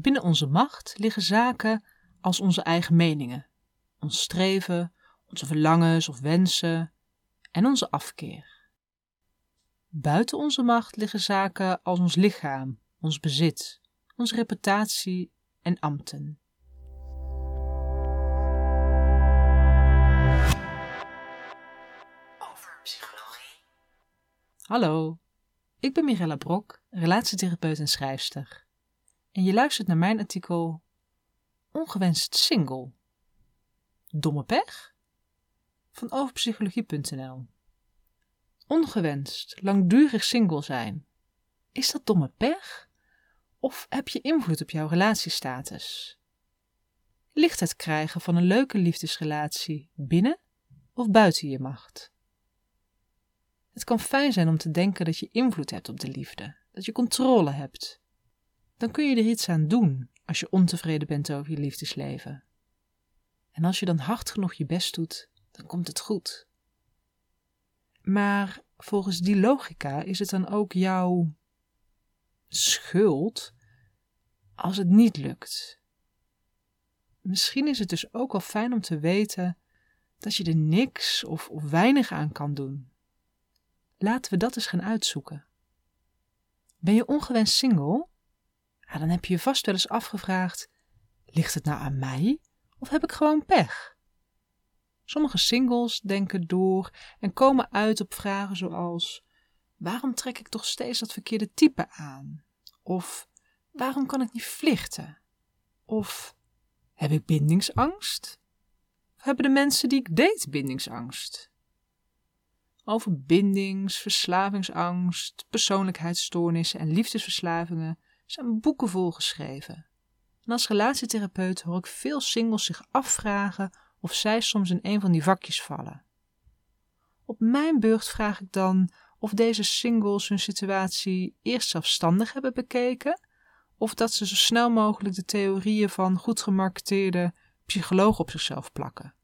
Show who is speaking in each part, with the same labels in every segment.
Speaker 1: Binnen onze macht liggen zaken als onze eigen meningen, ons streven, onze verlangens of wensen en onze afkeer. Buiten onze macht liggen zaken als ons lichaam, ons bezit, onze reputatie en ambten.
Speaker 2: Over psychologie.
Speaker 1: Hallo, ik ben Mirella Brok, relatietherapeut en schrijfster. En je luistert naar mijn artikel Ongewenst single. Domme pech? Van overpsychologie.nl Ongewenst, langdurig single zijn. Is dat domme pech? Of heb je invloed op jouw relatiestatus? Ligt het krijgen van een leuke liefdesrelatie binnen of buiten je macht? Het kan fijn zijn om te denken dat je invloed hebt op de liefde, dat je controle hebt. Dan kun je er iets aan doen als je ontevreden bent over je liefdesleven. En als je dan hard genoeg je best doet, dan komt het goed. Maar volgens die logica is het dan ook jouw schuld als het niet lukt. Misschien is het dus ook wel fijn om te weten dat je er niks of, of weinig aan kan doen. Laten we dat eens gaan uitzoeken. Ben je ongewenst single? Dan heb je je vast wel eens afgevraagd: ligt het nou aan mij of heb ik gewoon pech? Sommige singles denken door en komen uit op vragen zoals: waarom trek ik toch steeds dat verkeerde type aan? Of waarom kan ik niet vlichten? Of heb ik bindingsangst? Of hebben de mensen die ik date bindingsangst? Over bindings, verslavingsangst, persoonlijkheidsstoornissen en liefdesverslavingen zijn boeken volgeschreven. En als relatietherapeut hoor ik veel singles zich afvragen of zij soms in een van die vakjes vallen. Op mijn beurt vraag ik dan of deze singles hun situatie eerst zelfstandig hebben bekeken, of dat ze zo snel mogelijk de theorieën van goed gemarketeerde psychologen op zichzelf plakken.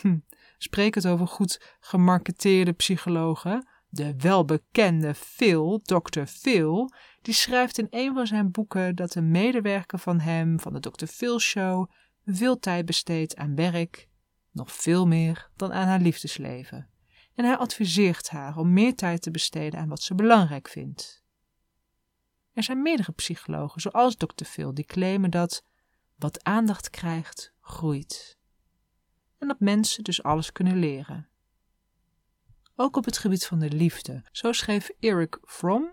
Speaker 1: Hm, spreek het over goed gemarketeerde psychologen. De welbekende Phil, Dr. Phil, die schrijft in een van zijn boeken dat een medewerker van hem, van de Dr. Phil Show, veel tijd besteedt aan werk, nog veel meer dan aan haar liefdesleven. En hij adviseert haar om meer tijd te besteden aan wat ze belangrijk vindt. Er zijn meerdere psychologen, zoals Dr. Phil, die claimen dat wat aandacht krijgt, groeit. En dat mensen dus alles kunnen leren. Ook op het gebied van de liefde. Zo schreef Eric Fromm: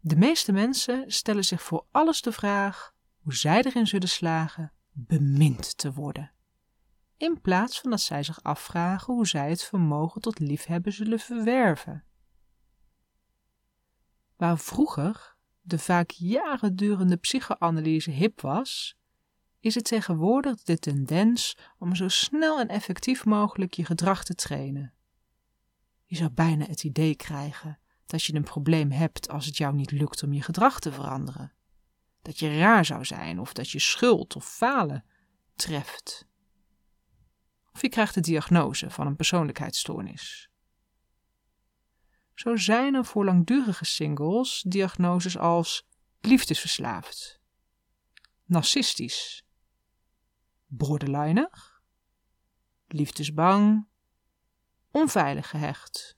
Speaker 1: De meeste mensen stellen zich voor alles de vraag hoe zij erin zullen slagen bemind te worden, in plaats van dat zij zich afvragen hoe zij het vermogen tot liefhebben zullen verwerven. Waar vroeger de vaak jaren durende psychoanalyse hip was, is het tegenwoordig de tendens om zo snel en effectief mogelijk je gedrag te trainen. Je zou bijna het idee krijgen dat je een probleem hebt als het jou niet lukt om je gedrag te veranderen. Dat je raar zou zijn of dat je schuld of falen treft. Of je krijgt de diagnose van een persoonlijkheidsstoornis. Zo zijn er voor langdurige singles diagnoses als liefdesverslaafd, narcistisch, borderliner, liefdesbang, onveilig gehecht.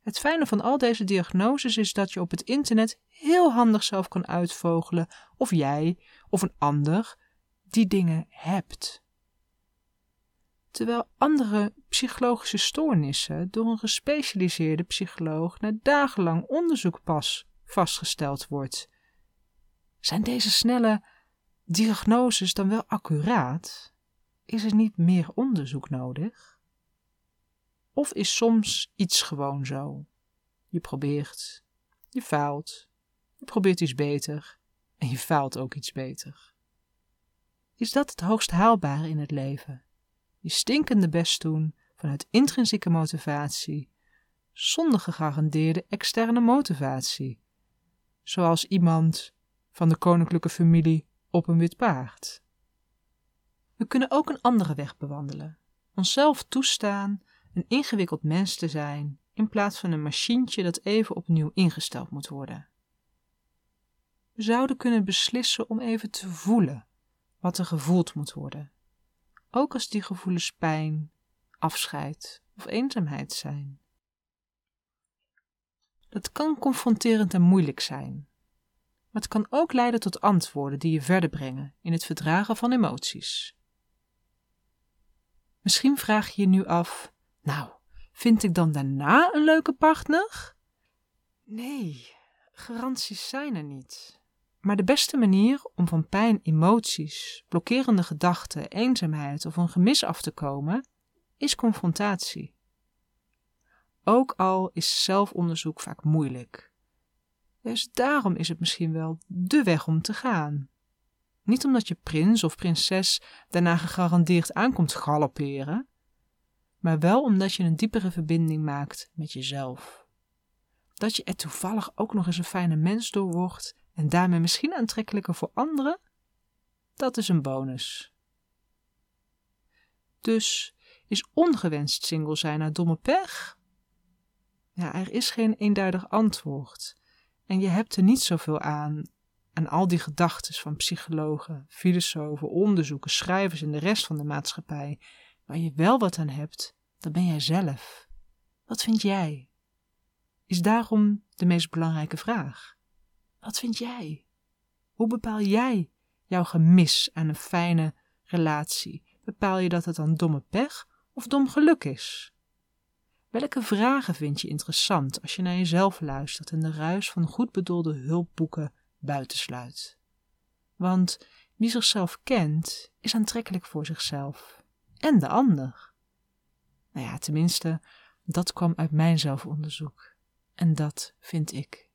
Speaker 1: Het fijne van al deze diagnoses is dat je op het internet heel handig zelf kan uitvogelen of jij of een ander die dingen hebt terwijl andere psychologische stoornissen door een gespecialiseerde psycholoog na dagenlang onderzoek pas vastgesteld wordt. Zijn deze snelle diagnoses dan wel accuraat? Is er niet meer onderzoek nodig? Of is soms iets gewoon zo? Je probeert, je faalt, je probeert iets beter en je faalt ook iets beter. Is dat het hoogst haalbare in het leven? je stinkende best doen vanuit intrinsieke motivatie, zonder gegarandeerde externe motivatie, zoals iemand van de koninklijke familie op een wit paard. We kunnen ook een andere weg bewandelen, onszelf toestaan een ingewikkeld mens te zijn in plaats van een machientje dat even opnieuw ingesteld moet worden. We zouden kunnen beslissen om even te voelen wat er gevoeld moet worden, ook als die gevoelens pijn, afscheid of eenzaamheid zijn. Dat kan confronterend en moeilijk zijn, maar het kan ook leiden tot antwoorden die je verder brengen in het verdragen van emoties. Misschien vraag je je nu af: Nou, vind ik dan daarna een leuke partner? Nee, garanties zijn er niet. Maar de beste manier om van pijn, emoties, blokkerende gedachten, eenzaamheid of een gemis af te komen, is confrontatie. Ook al is zelfonderzoek vaak moeilijk. Dus daarom is het misschien wel de weg om te gaan. Niet omdat je prins of prinses daarna gegarandeerd aankomt galopperen, maar wel omdat je een diepere verbinding maakt met jezelf. Dat je er toevallig ook nog eens een fijne mens door wordt en daarmee misschien aantrekkelijker voor anderen, dat is een bonus. Dus is ongewenst single zijn naar domme pech? Ja, er is geen eenduidig antwoord. En je hebt er niet zoveel aan, aan al die gedachten van psychologen, filosofen, onderzoeken, schrijvers en de rest van de maatschappij. Waar je wel wat aan hebt, dat ben jij zelf. Wat vind jij? Is daarom de meest belangrijke vraag. Wat vind jij? Hoe bepaal jij jouw gemis aan een fijne relatie? Bepaal je dat het dan domme pech of dom geluk is? Welke vragen vind je interessant als je naar jezelf luistert en de ruis van goed bedoelde hulpboeken buitensluit? Want wie zichzelf kent, is aantrekkelijk voor zichzelf en de ander. Nou ja, tenminste, dat kwam uit mijn zelfonderzoek. En dat vind ik.